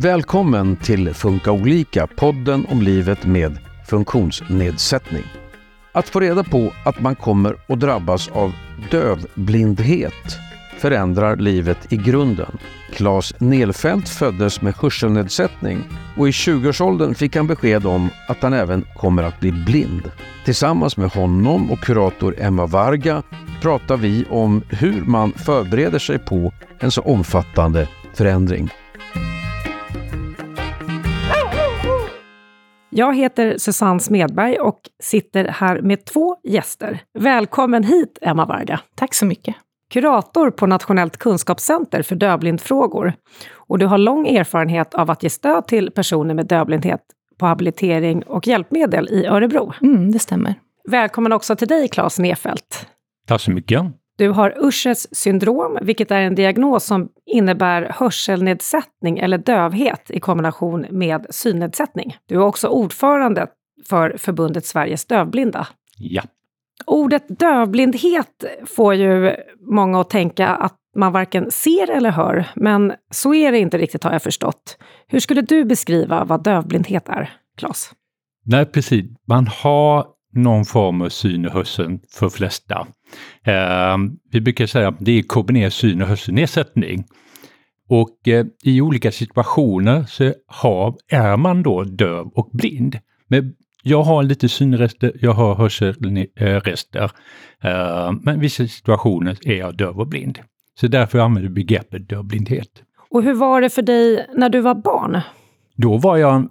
Välkommen till Funka olika, podden om livet med funktionsnedsättning. Att få reda på att man kommer att drabbas av dövblindhet förändrar livet i grunden. Claes Nelfelt föddes med hörselnedsättning och i 20-årsåldern fick han besked om att han även kommer att bli blind. Tillsammans med honom och kurator Emma Varga pratar vi om hur man förbereder sig på en så omfattande förändring. Jag heter Susanne Smedberg och sitter här med två gäster. Välkommen hit, Emma Varga. Tack så mycket. Kurator på Nationellt kunskapscenter för dövblindfrågor. Och du har lång erfarenhet av att ge stöd till personer med dövblindhet på habilitering och hjälpmedel i Örebro. Mm, det stämmer. Välkommen också till dig, Claes Nefelt. Tack så mycket. Du har Uschers syndrom, vilket är en diagnos som innebär hörselnedsättning eller dövhet i kombination med synnedsättning. Du är också ordförande för förbundet Sveriges dövblinda. Ja. Ordet dövblindhet får ju många att tänka att man varken ser eller hör, men så är det inte riktigt har jag förstått. Hur skulle du beskriva vad dövblindhet är, Claes? Nej, precis. Man har någon form av syn och hörsel för flesta. Eh, vi brukar säga att det är kombinerad syn och hörselnedsättning. Och eh, i olika situationer så har, är man då döv och blind. Men jag har lite synrester, jag har hörselrester. Eh, men i vissa situationer är jag döv och blind. Så därför använder jag begreppet dövblindhet. Och hur var det för dig när du var barn? Då var jag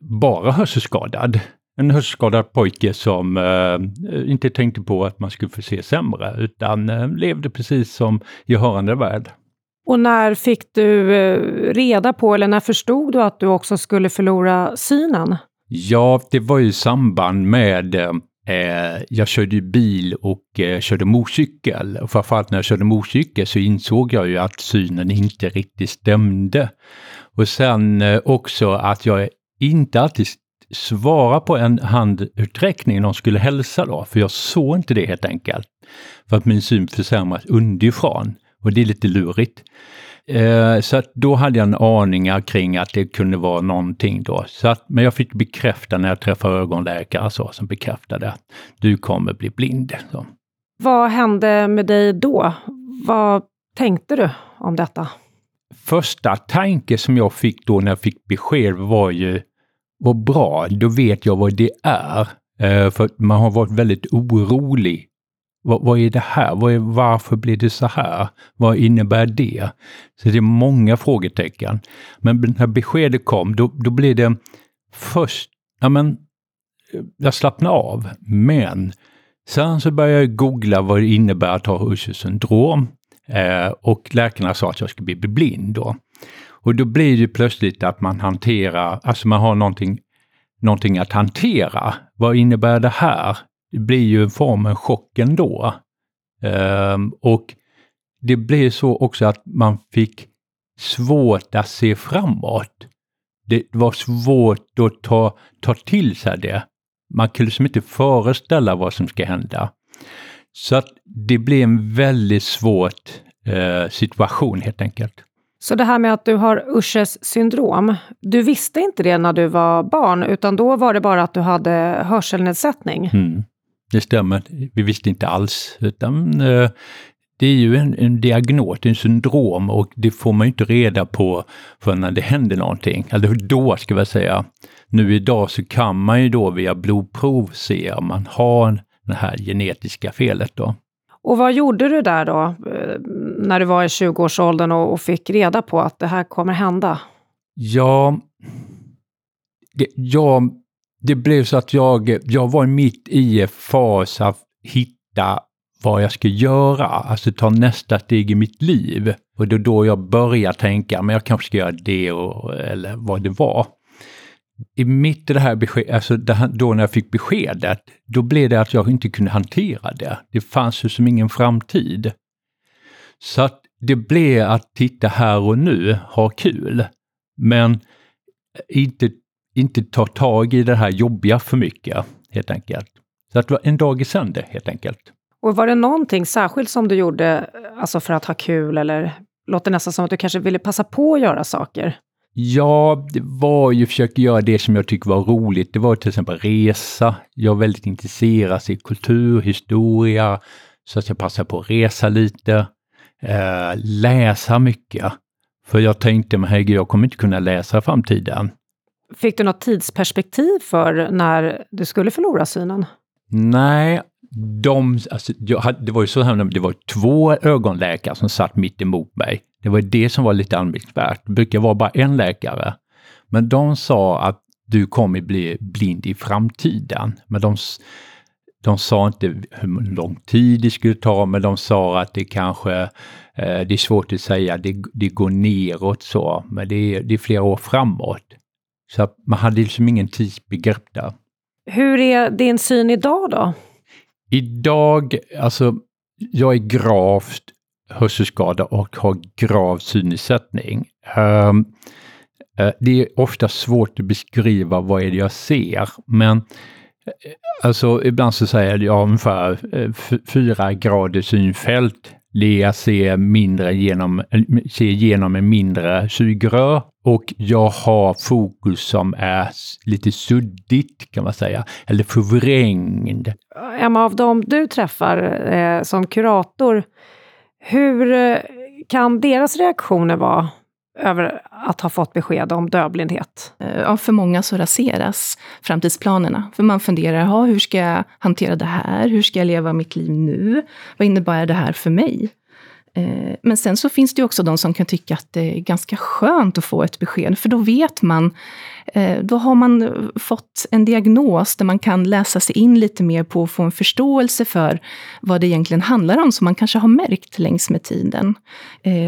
bara hörselskadad en hörselskadad pojke som eh, inte tänkte på att man skulle få se sämre utan eh, levde precis som i hörande värld. Och när fick du eh, reda på, eller när förstod du att du också skulle förlora synen? Ja, det var ju i samband med eh, jag körde ju bil och eh, körde motorcykel. Och framförallt när jag körde motorcykel så insåg jag ju att synen inte riktigt stämde. Och sen eh, också att jag inte alltid svara på en handuträckning när någon skulle hälsa då, för jag såg inte det helt enkelt. För att min syn försämras underifrån och det är lite lurigt. Eh, så att då hade jag en aning kring att det kunde vara någonting då. Så att, men jag fick bekräfta när jag träffade ögonläkare så, som bekräftade att du kommer bli blind. Så. Vad hände med dig då? Vad tänkte du om detta? Första tanke som jag fick då när jag fick besked var ju vad bra, då vet jag vad det är. Eh, för man har varit väldigt orolig. Vad, vad är det här? Vad är, varför blir det så här? Vad innebär det? Så det är många frågetecken. Men när beskedet kom, då, då blev det först, ja men, eh, jag slappnade av. Men sen så började jag googla vad det innebär att ha Usher syndrom. Eh, och läkarna sa att jag skulle bli blind då. Och då blir det plötsligt att man hanterar, alltså man har någonting, någonting att hantera. Vad innebär det här? Det blir ju en form av chock ändå. Um, och det blev så också att man fick svårt att se framåt. Det var svårt att ta, ta till sig det. Man kunde liksom inte föreställa vad som ska hända. Så att det blev en väldigt svår eh, situation helt enkelt. Så det här med att du har Uschers syndrom, du visste inte det när du var barn, utan då var det bara att du hade hörselnedsättning? Mm, det stämmer. Vi visste inte alls, utan eh, det är ju en, en diagnos, en syndrom och det får man inte reda på förrän när det händer någonting. Eller då ska jag säga. Nu idag så kan man ju då via blodprov se om man har det här genetiska felet då. Och vad gjorde du där då, eh, när du var i 20-årsåldern och, och fick reda på att det här kommer hända? Ja, det, ja, det blev så att jag, jag var mitt i en fas att hitta vad jag ska göra, alltså ta nästa steg i mitt liv. Och det är då jag börjar tänka, men jag kanske ska göra det och, eller vad det var i mitt i det här beskedet, alltså då när jag fick beskedet, då blev det att jag inte kunde hantera det. Det fanns ju som ingen framtid. Så att det blev att titta här och nu, ha kul, men inte, inte ta tag i det här jobbiga för mycket, helt enkelt. Så att det var en dag i sänder, helt enkelt. Och var det någonting särskilt som du gjorde alltså för att ha kul eller låter nästan som att du kanske ville passa på att göra saker? Ja, det var ju försöka göra det som jag tycker var roligt. Det var till exempel resa. Jag är väldigt intresserad i kultur, historia, så att jag passar på att resa lite. Eh, läsa mycket. För jag tänkte, men herregud, jag kommer inte kunna läsa i framtiden. Fick du något tidsperspektiv för när du skulle förlora synen? Nej, de, alltså, jag, det var ju så här, det var två ögonläkare som satt mitt emot mig. Det var det som var lite anmärkningsvärt. Det brukar vara bara en läkare. Men de sa att du kommer bli blind i framtiden. Men de, de sa inte hur lång tid det skulle ta, men de sa att det kanske, eh, det är svårt att säga, det, det går neråt så, men det är, det är flera år framåt. Så man hade liksom ingen tidsbegrepp där. Hur är din syn idag då? Idag, alltså, jag är gravt hörselskada och har grav synnedsättning. Um, uh, det är ofta svårt att beskriva vad är det jag ser, men Alltså ibland så säger jag ungefär fyra grader synfält. Lea ser mindre genom, se genom en mindre sugrör och jag har fokus som är lite suddigt kan man säga, eller förvrängd. Emma, av de du träffar eh, som kurator, hur eh, kan deras reaktioner vara över att ha fått besked om dövblindhet? Eh, ja, för många så raseras framtidsplanerna. För man funderar, hur ska jag hantera det här? Hur ska jag leva mitt liv nu? Vad innebär det här för mig? Eh, men sen så finns det också de som kan tycka att det är ganska skönt att få ett besked, för då vet man, eh, då har man eh, fått en diagnos där man kan läsa sig in lite mer på och få en förståelse för vad det egentligen handlar om, som man kanske har märkt längs med tiden.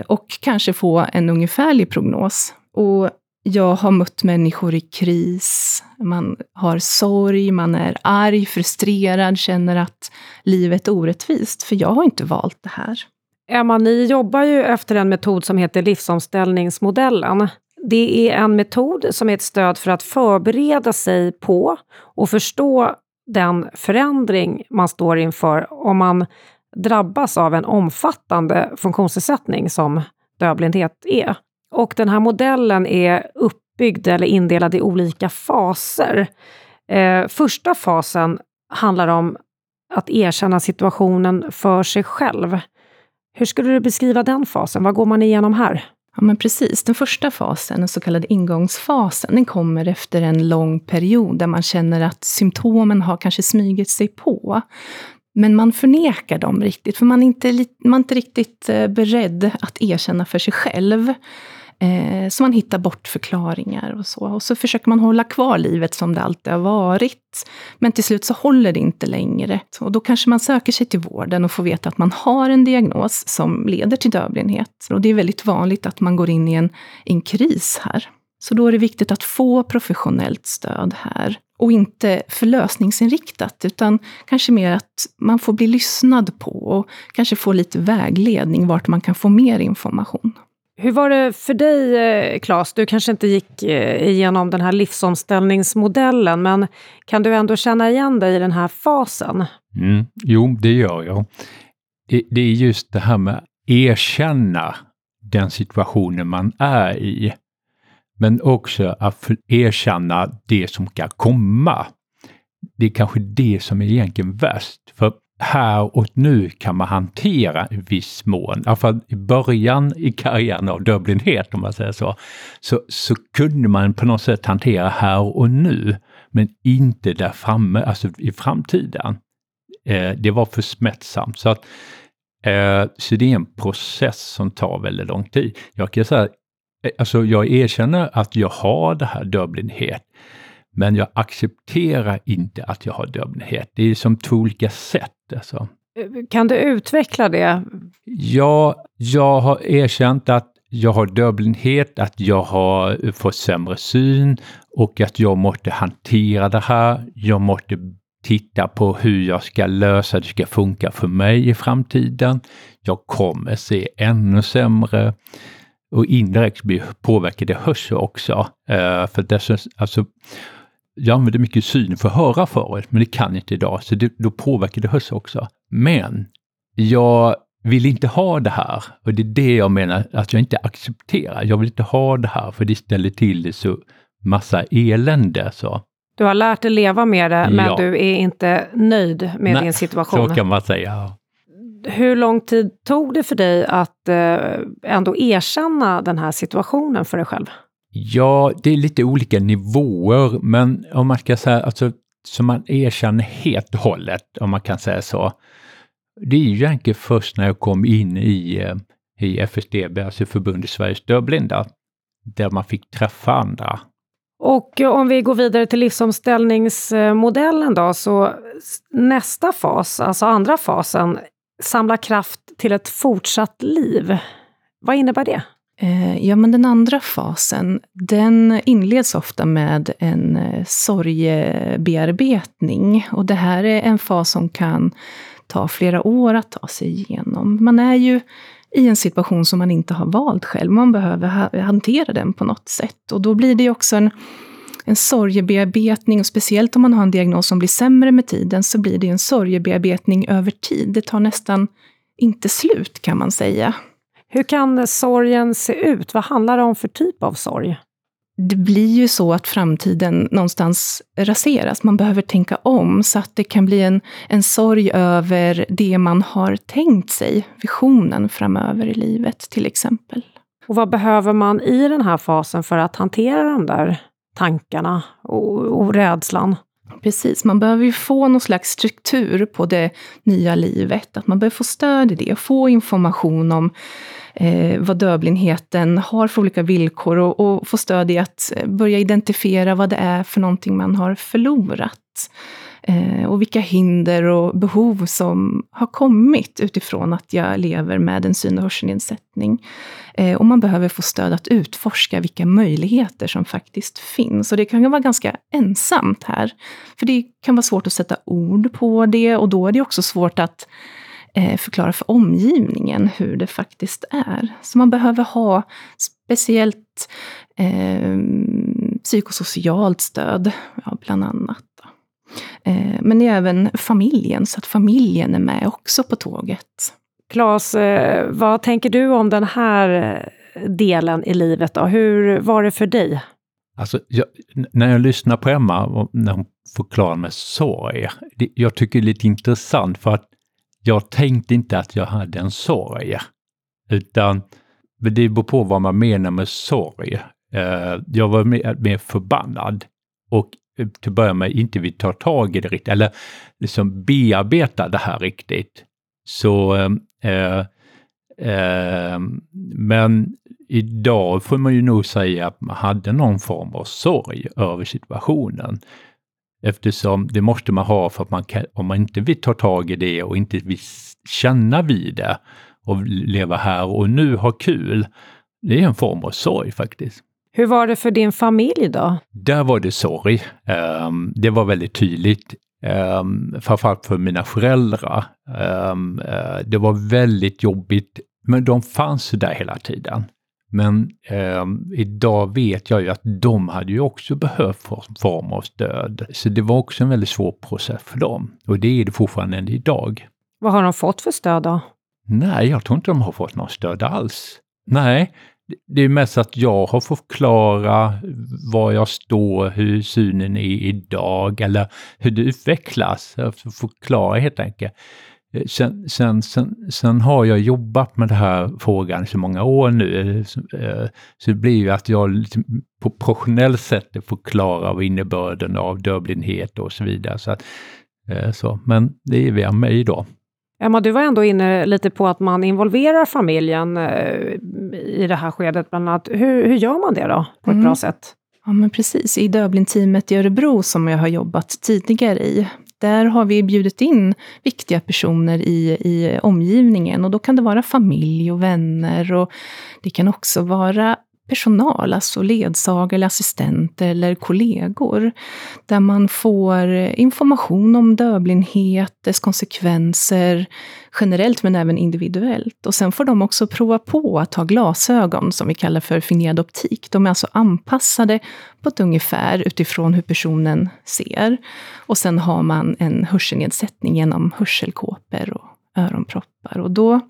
Och kanske få en ungefärlig prognos. Och jag har mött människor i kris, man har sorg, man är arg, frustrerad, känner att livet är orättvist, för jag har inte valt det här. Emma, ni jobbar ju efter en metod som heter livsomställningsmodellen. Det är en metod som är ett stöd för att förbereda sig på och förstå den förändring man står inför om man drabbas av en omfattande funktionsnedsättning som dövblindhet är. Och den här modellen är uppbyggd eller indelad i olika faser. Eh, första fasen handlar om att erkänna situationen för sig själv. Hur skulle du beskriva den fasen? Vad går man igenom här? Ja, men precis. Den första fasen, den så kallade ingångsfasen, den kommer efter en lång period där man känner att symptomen har kanske smugit sig på. Men man förnekar dem riktigt, för man är inte, man är inte riktigt eh, beredd att erkänna för sig själv. Eh, så man hittar bort förklaringar och så. Och så försöker man hålla kvar livet som det alltid har varit. Men till slut så håller det inte längre. Och då kanske man söker sig till vården och får veta att man har en diagnos som leder till dövblindhet. Och det är väldigt vanligt att man går in i en, en kris här. Så då är det viktigt att få professionellt stöd här. Och inte förlösningsinriktat, utan kanske mer att man får bli lyssnad på och kanske få lite vägledning vart man kan få mer information. Hur var det för dig, eh, Claes? Du kanske inte gick eh, igenom den här livsomställningsmodellen, men kan du ändå känna igen dig i den här fasen? Mm, jo, det gör jag. Det är just det här med att erkänna den situationen man är i, men också att erkänna det som kan komma. Det är kanske det som är egentligen värst. För här och nu kan man hantera i viss mån. Alltså I början i karriären av dövblindhet, om man säger så, så, så kunde man på något sätt hantera här och nu, men inte där framme, alltså i framtiden. Eh, det var för smärtsamt. Så, att, eh, så det är en process som tar väldigt lång tid. Jag kan säga, eh, alltså jag erkänner att jag har det här dövblindhet, men jag accepterar inte att jag har dövblindhet. Det är som två olika sätt. Alltså. Kan du utveckla det? Ja, jag har erkänt att jag har dövblindhet, att jag har fått sämre syn och att jag måste hantera det här. Jag måste titta på hur jag ska lösa det ska funka för mig i framtiden. Jag kommer se ännu sämre och indirekt påverkar det hörsel också. Uh, för dess, alltså, jag använde mycket syn för att höra förut, men det kan inte idag, så det, då påverkar det hörsel också. Men jag vill inte ha det här. Och det är det jag menar att jag inte accepterar. Jag vill inte ha det här för det ställer till det så massa elände. Så. Du har lärt dig leva med det, men Ja. du är inte nöjd med Nej, din situation. Så kan man säga. Hur lång tid tog det för dig att eh, ändå erkänna den här situationen för dig själv? Ja, det är lite olika nivåer, men om man ska säga, alltså, som man erkänner helt och hållet, om man kan säga så. Det är ju egentligen först när jag kom in i, eh, i FSDB, alltså Förbundet Sveriges Dövblinda, där man fick träffa andra. Och eh, om vi går vidare till livsomställningsmodellen då, så nästa fas, alltså andra fasen, samla kraft till ett fortsatt liv. Vad innebär det? Eh, ja, men den andra fasen, den inleds ofta med en eh, sorgebearbetning. Och det här är en fas som kan ta flera år att ta sig igenom. Man är ju i en situation som man inte har valt själv. Man behöver hantera den på något sätt. Och då blir det ju också en, en sorgebearbetning. Och speciellt om man har en diagnos som blir sämre med tiden, så blir det en sorgebearbetning över tid. Det tar nästan inte slut, kan man säga. Hur kan sorgen se ut? Vad handlar det om för typ av sorg? det blir ju så att framtiden någonstans raseras. Man behöver tänka om så att det kan bli en, en sorg över det man har tänkt sig, visionen framöver i livet till exempel. Och vad behöver man i den här fasen för att hantera de där tankarna och, och rädslan? Precis, man behöver ju få någon slags struktur på det nya livet. Att man behöver få stöd i det, få information om eh, vad dövblindheten har för olika villkor och, och få stöd i att eh, börja identifiera vad det är för någonting man har förlorat. Eh, och vilka hinder och behov som har kommit utifrån att jag lever med en syn och hörselnedsättning. Eh, och man behöver få stöd att utforska vilka möjligheter som faktiskt finns. Och det kan vara ganska ensamt här. För det kan vara svårt att sätta ord på det och då är det också svårt att förklara för omgivningen hur det faktiskt är. Så man behöver ha speciellt eh, psykosocialt stöd, ja, bland annat. Eh, men även familjen, så att familjen är med också på tåget. Claes, eh, vad tänker du om den här eh, delen i livet? Då? Hur var det för dig? Alltså, jag, när jag lyssnar på Emma, och när hon förklarar med sorg, det, jag tycker det är lite intressant för att jag tänkte inte att jag hade en sorg. Utan det beror på vad man menar med sorg. Eh, jag var mer, mer förbannad och eh, till att börja med inte vill ta tag i det riktigt, eller liksom bearbeta det här riktigt. Så, eh, eh, men idag får man ju nog säga att man hade någon form av sorg över situationen. Eftersom det måste man ha för att man kan, om man inte vill ta tag i det och inte vill känna vid det och leva här och nu, ha kul. Det är en form av sorg faktiskt. Hur var det för din familj då? Där var det sorg. Um, det var väldigt tydligt. Um, framförallt för mina föräldrar. Um, uh, det var väldigt jobbigt, men de fanns där hela tiden. Men um, idag vet jag ju att de hade ju också behövt en form av stöd. Så det var också en väldigt svår process för dem. Och det är det fortfarande än idag. Vad har de fått för stöd då? Nej, jag tror inte de har fått något stöd alls. Nej, det är mest att jag har fått förklara var jag står, hur synen är idag eller hur det utvecklas. Jag förklara helt enkelt. Sen, sen, sen, sen har jag jobbat med den här frågan så många år nu, så det blir ju att jag på professionellt sätt förklarar vad innebörden av dövblindhet och så vidare. Så att, så. Men det är via mig då. Emma, du var ändå inne lite på att man involverar familjen eh, i det här skedet bland annat. Hur, hur gör man det då på ett Mm. bra sätt? Ja, men precis. I Dövblindteamet i Örebro, som jag har jobbat tidigare i, där har vi bjudit in viktiga personer i, i omgivningen. Och då kan det vara familj och vänner. Och det kan också vara personal, alltså ledsagare, eller assistenter eller kollegor. Där man får information om dövblindhet, dess konsekvenser, generellt men även individuellt. Och sen får de också prova på att ha glasögon som vi kallar för fingerad optik. De är alltså anpassade på ett ungefär utifrån hur personen ser. Och sen har man en hörselnedsättning genom hörselkåpor och öronproppar. Och då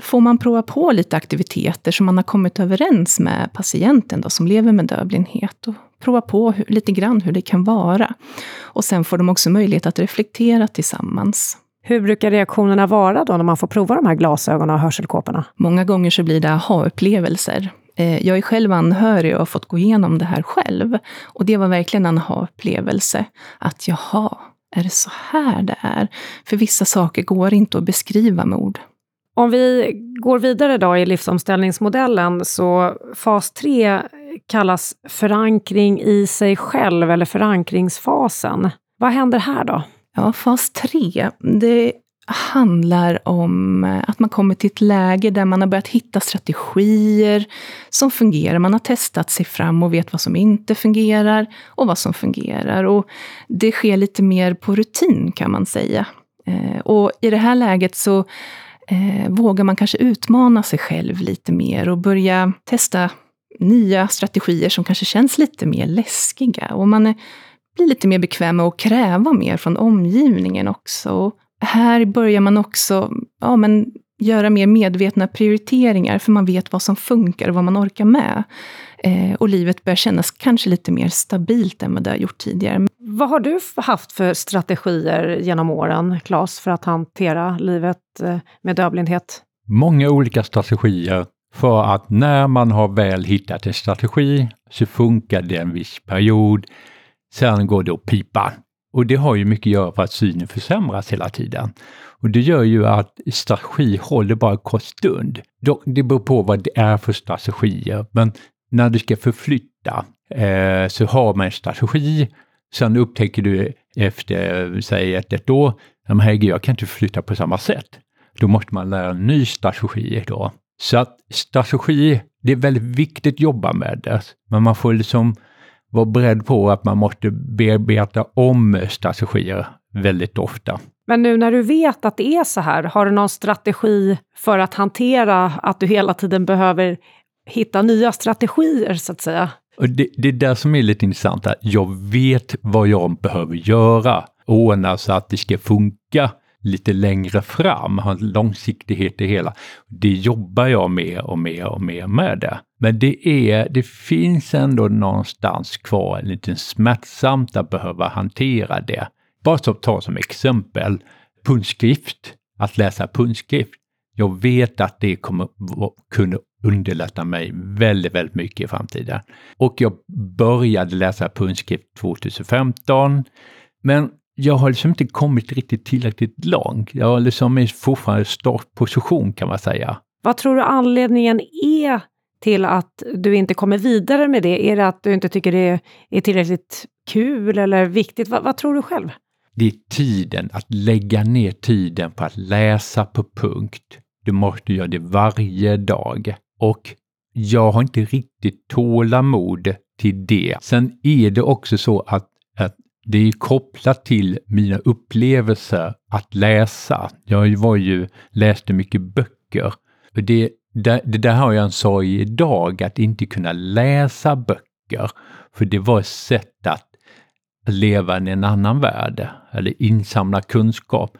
får man prova på lite aktiviteter som man har kommit överens med patienten då, som lever med dövblindhet. Och prova på hur, lite grann hur det kan vara. Och sen får de också möjlighet att reflektera tillsammans. Hur brukar reaktionerna vara då när man får prova de här glasögonen och hörselkåporna? Många gånger så blir det aha-upplevelser. Eh, jag är själv anhörig och har fått gå igenom det här själv. Och det var verkligen en aha-upplevelse. Att jaha, är det så här det är? För vissa saker går inte att beskriva med ord. Om vi går vidare då i livsomställningsmodellen så fas 3 kallas förankring i sig själv eller förankringsfasen. Vad händer här då? Ja, fas 3, det handlar om eh, att man kommer till ett läge där man har börjat hitta strategier som fungerar. Man har testat sig fram och vet vad som inte fungerar och vad som fungerar. Och det sker lite mer på rutin kan man säga. Eh, och i det här läget så eh, vågar man kanske utmana sig själv lite mer och börja testa nya strategier som kanske känns lite mer läskiga. Och man är, blir lite mer bekväm med att kräva mer från omgivningen också. Och här börjar man också ja, men, göra mer medvetna prioriteringar, för man vet vad som funkar och vad man orkar med. Eh, och livet börjar kännas kanske lite mer stabilt än vad det har gjort tidigare. Vad har du haft för strategier genom åren, Claes, för att hantera livet eh, med dövblindhet? Många olika strategier för att när man har väl hittat en strategi så funkar det en viss period. Sen går det att pipa. Och det har ju mycket att göra för att synen försämras hela tiden. Och det gör ju att strategi håller bara en kort stund. Det beror på vad det är för strategier, men när du ska förflytta eh, så har man en strategi. Sen upptäcker du efter, säg ett, ett år, men herregud, jag kan inte flytta på samma sätt. Då måste man lära en ny strategi då. Så att strategi, det är väldigt viktigt att jobba med det, men man får liksom vara beredd på att man måste bearbeta om strategier väldigt ofta. Men nu när du vet att det är så här, har du någon strategi för att hantera att du hela tiden behöver hitta nya strategier, så att säga? Och det, det är det som är lite intressant, Här. jag vet vad jag behöver göra, ordna så att det ska funka lite längre fram, ha en långsiktighet i hela. Det jobbar jag mer och mer och mer med det. Men det, är, det finns ändå någonstans kvar lite smärtsamt att behöva hantera det. Bara så ta som exempel punktskrift, att läsa punktskrift. Jag vet att det kommer kunna underlätta mig väldigt, väldigt mycket i framtiden. Och jag började läsa punktskrift 2015. Men jag har liksom inte kommit riktigt tillräckligt långt. Jag liksom är fortfarande startposition kan man säga. Vad tror du anledningen är till att du inte kommer vidare med det? Är det att du inte tycker det är tillräckligt kul eller viktigt? vad, vad tror du själv? Det är tiden, att lägga ner tiden på att läsa på punkt. Du måste göra det varje dag. Och jag har inte riktigt tålamod till det. Sen är det också så att, att det är kopplat till mina upplevelser att läsa. Jag var ju, läste mycket böcker. Och det, det, det där har jag en sorg idag, att inte kunna läsa böcker. För det var ett sätt att leva i en annan värld, eller insamla kunskap.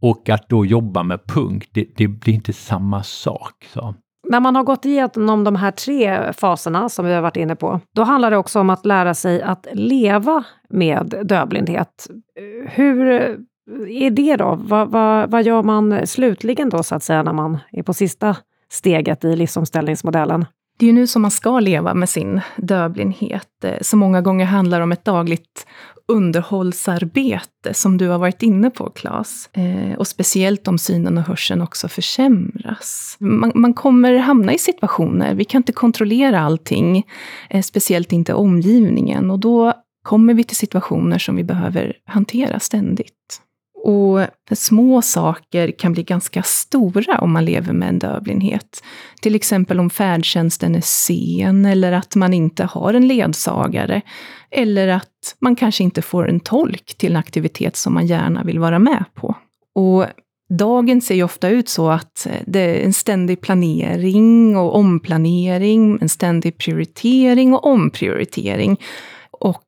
Och att då jobba med punkt, det, det blir inte samma sak. Så. När man har gått igenom de här tre faserna som vi har varit inne på, då handlar det också om att lära sig att leva med dövblindhet. Hur är det då? Vad, vad, vad gör man slutligen då, så att säga, när man är på sista steget i livsomställningsmodellen? Det är ju nu som man ska leva med sin dövblindhet, eh, som många gånger handlar om ett dagligt underhållsarbete, som du har varit inne på, Claes. Eh, och speciellt om synen och hörseln också försämras. Man, man, kommer hamna i situationer, vi kan inte kontrollera allting, eh, speciellt inte omgivningen. Och då kommer vi till situationer som vi behöver hantera ständigt. Och små saker kan bli ganska stora om man lever med en dövblindhet. Till exempel om färdtjänsten är sen, eller att man inte har en ledsagare. Eller att man kanske inte får en tolk till en aktivitet som man gärna vill vara med på. Och Dagen ser ju ofta ut så att eh, det är en ständig planering och omplanering, en ständig prioritering och omprioritering. Och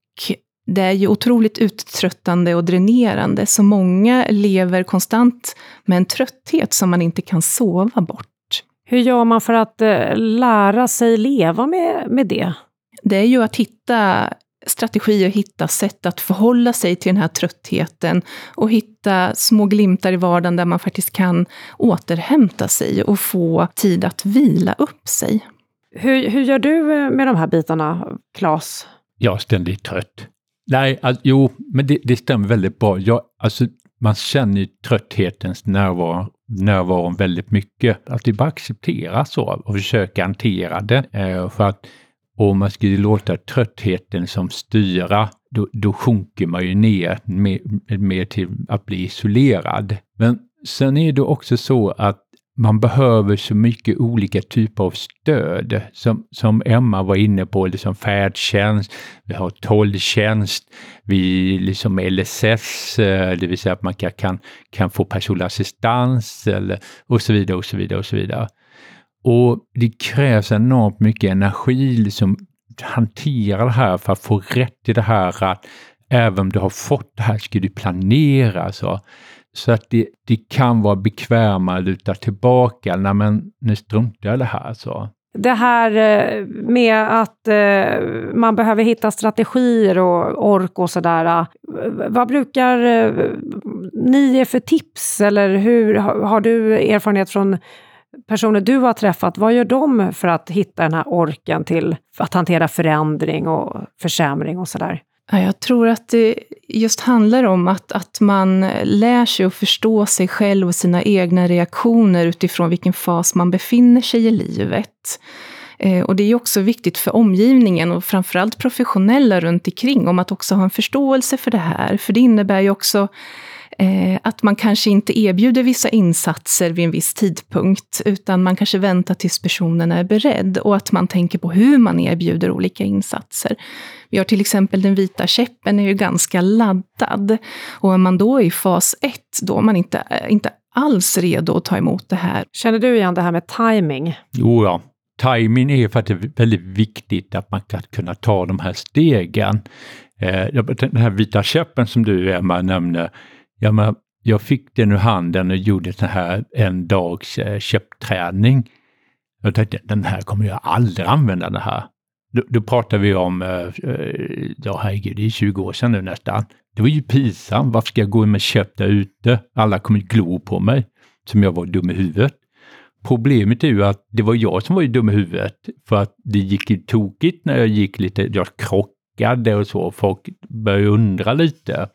det är ju otroligt uttröttande och dränerande, så många lever konstant med en trötthet som man inte kan sova bort. Hur gör man för att eh, lära sig leva med, med det? Det är ju att hitta strategier, hitta sätt att förhålla sig till den här tröttheten och hitta små glimtar i vardagen där man faktiskt kan återhämta sig och få tid att vila upp sig. Hur, hur gör du eh, med de här bitarna, Claes? Jag är ständigt trött. Nej, alltså, jo, men det, det stämmer väldigt bra. Jag, alltså, man känner ju trötthetens närvaro, närvaron väldigt mycket. Att det bara acceptera så och försöka hantera det. Eh, för att om man skulle låta tröttheten som styra, då, då sjunker man ju ner mer, mer till att bli isolerad. Men sen är det också så att man behöver så mycket olika typer av stöd. Som, som Emma var inne på, liksom färdtjänst, vi har tolktjänst, vi liksom LSS, eh, det vill säga att man kan, kan få personlig assistans eller, och så vidare och så vidare och så vidare. Och det krävs enormt mycket energi liksom hantera det här för att få rätt i det här att även om du har fått det här ska du planera. Så, så att det, det kan vara bekvämare att luta tillbaka. Nej men nu struntar jag i det här. Så. Det här eh, med att eh, man behöver hitta strategier och ork och sådär. Eh, vad brukar ni ge för tips? Eller hur har du erfarenhet från personer du har träffat, vad gör de för att hitta den här orken till att hantera förändring och försämring och sådär? Jag tror att det just handlar om att, att man lär sig att förstå sig själv och sina egna reaktioner utifrån vilken fas man befinner sig i livet. Eh, och det är också viktigt för omgivningen och framförallt professionella runt omkring om att också ha en förståelse för det här. För det innebär ju också Eh, att man kanske inte erbjuder vissa insatser vid en viss tidpunkt, utan man kanske väntar tills personen är beredd och att man tänker på hur man erbjuder olika insatser. Vi har till exempel den vita käppen, är ju ganska laddad. Och är man då i fas 1, då är man inte, inte alls redo att ta emot det här. Känner du igen det här med timing? Jo, ja. Timing är för att det är väldigt viktigt att man kan kunna ta de här stegen. Eh, den här vita käppen som du, Emma, nämner, Ja, men jag fick den ur handen och gjorde så här en dags eh, köpträning. Jag tänkte, den här kommer jag aldrig använda det här. Då, då pratar vi om, eh, eh, ja herregud, det är 20 år sedan nu nästan. Det var ju pinsamt, varför ska jag gå med köp där ute? Alla kommer glo på mig, som jag var dum i huvudet. Problemet är ju att det var jag som var dum i huvudet, för att det gick ju tokigt när jag gick lite, jag krockade och så, folk började undra lite.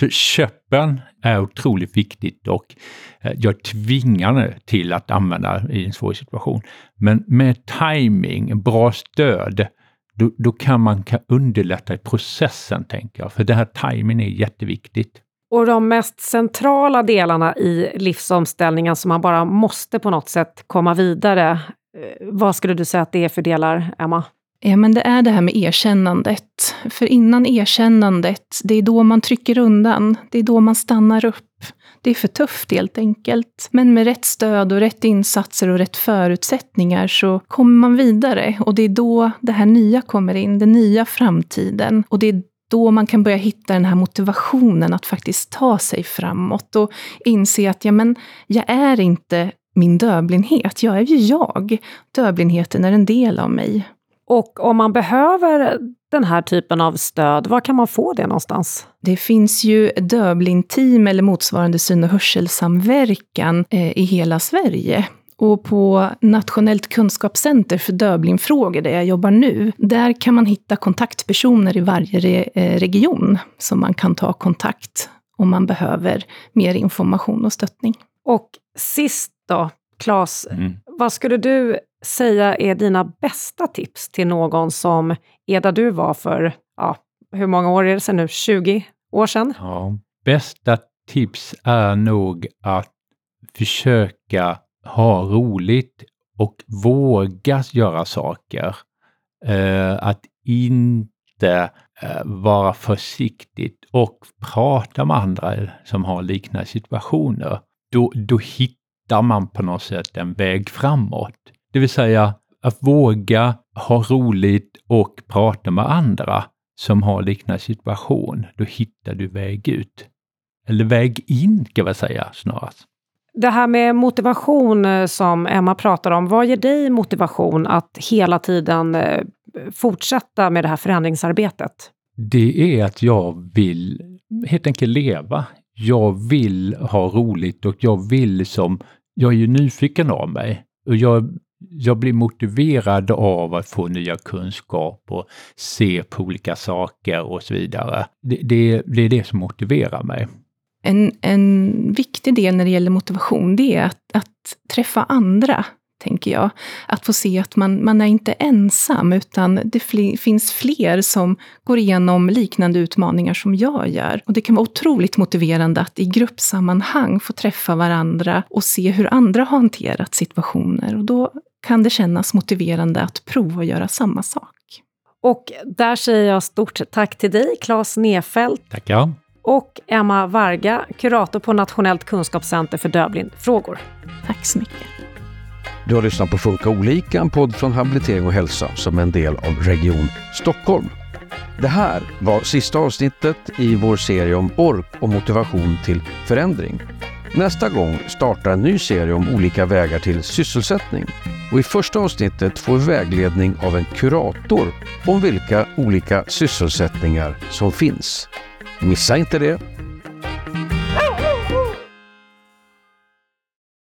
Så köpen är otroligt viktigt och eh, jag tvingar till att använda i en svår situation. Men med timing, bra stöd, då, då kan man underlätta i processen, tänker jag. För det här timing är jätteviktigt. Och de mest centrala delarna i livsomställningen som man bara måste på något sätt komma vidare, eh, vad skulle du säga att det är för delar, Emma? Ja, men det är det här med erkännandet. För innan erkännandet, det är då man trycker undan. Det är då man stannar upp. Det är för tufft helt enkelt. Men med rätt stöd och rätt insatser och rätt förutsättningar så kommer man vidare. Och det är då det här nya kommer in, den nya framtiden. Och det är då man kan börja hitta den här motivationen att faktiskt ta sig framåt och inse att ja, men, jag är inte min dövblindhet, jag är ju jag. Dövblindheten är en del av mig. Och om man behöver den här typen av stöd, var kan man få det någonstans? Det finns ju dövblindteam eller motsvarande syn och hörselsamverkan eh, i hela Sverige. Och på Nationellt kunskapscenter för dövblindfrågor, där jag jobbar nu, där kan man hitta kontaktpersoner i varje eh, region som man kan ta kontakt om man behöver mer information och stöttning. Och sist då, Claes, mm vad skulle du säga är dina bästa tips till någon som är där du var för, ja, hur många år är det sedan nu? 20 år sedan? Ja, bästa tips är nog att försöka ha roligt och våga göra saker. Eh, att inte eh, vara försiktigt och prata med andra som har liknande situationer. Då, då hittar man på något sätt en väg framåt. Det vill säga att våga ha roligt och prata med andra som har liknande situation. Då hittar du väg ut. Eller väg in, kan man säga snarast. Det här med motivation eh, som Emma pratar om, vad ger dig motivation att hela tiden eh, fortsätta med det här förändringsarbetet? Det är att jag vill helt enkelt leva. Jag vill ha roligt och jag vill som, jag är ju nyfiken av mig. Och jag, jag blir motiverad av att få nya kunskaper, se på olika saker och så vidare. Det, det, det är det som motiverar mig. En, en viktig del när det gäller motivation, det är att, att träffa andra, tänker jag. Att få se att man, man är inte ensam, utan det fl finns fler som går igenom liknande utmaningar som jag gör. Och det kan vara otroligt motiverande att i gruppsammanhang få träffa varandra och se hur andra har hanterat situationer. Och då kan det kännas motiverande att prova att göra samma sak. Och där säger jag stort tack till dig, Claes Nefelt. Tackar och Emma Varga, kurator på Nationellt kunskapscenter för dövblindfrågor. Tack så mycket. Du har lyssnat på Funka olika, en podd från Habilitering och hälsa som är en del av Region Stockholm. Det här var sista avsnittet i vår serie om ork och motivation till förändring. Nästa gång startar en ny serie om olika vägar till sysselsättning. Och I första avsnittet får vi vägledning av en kurator om vilka olika sysselsättningar som finns. Missa inte det!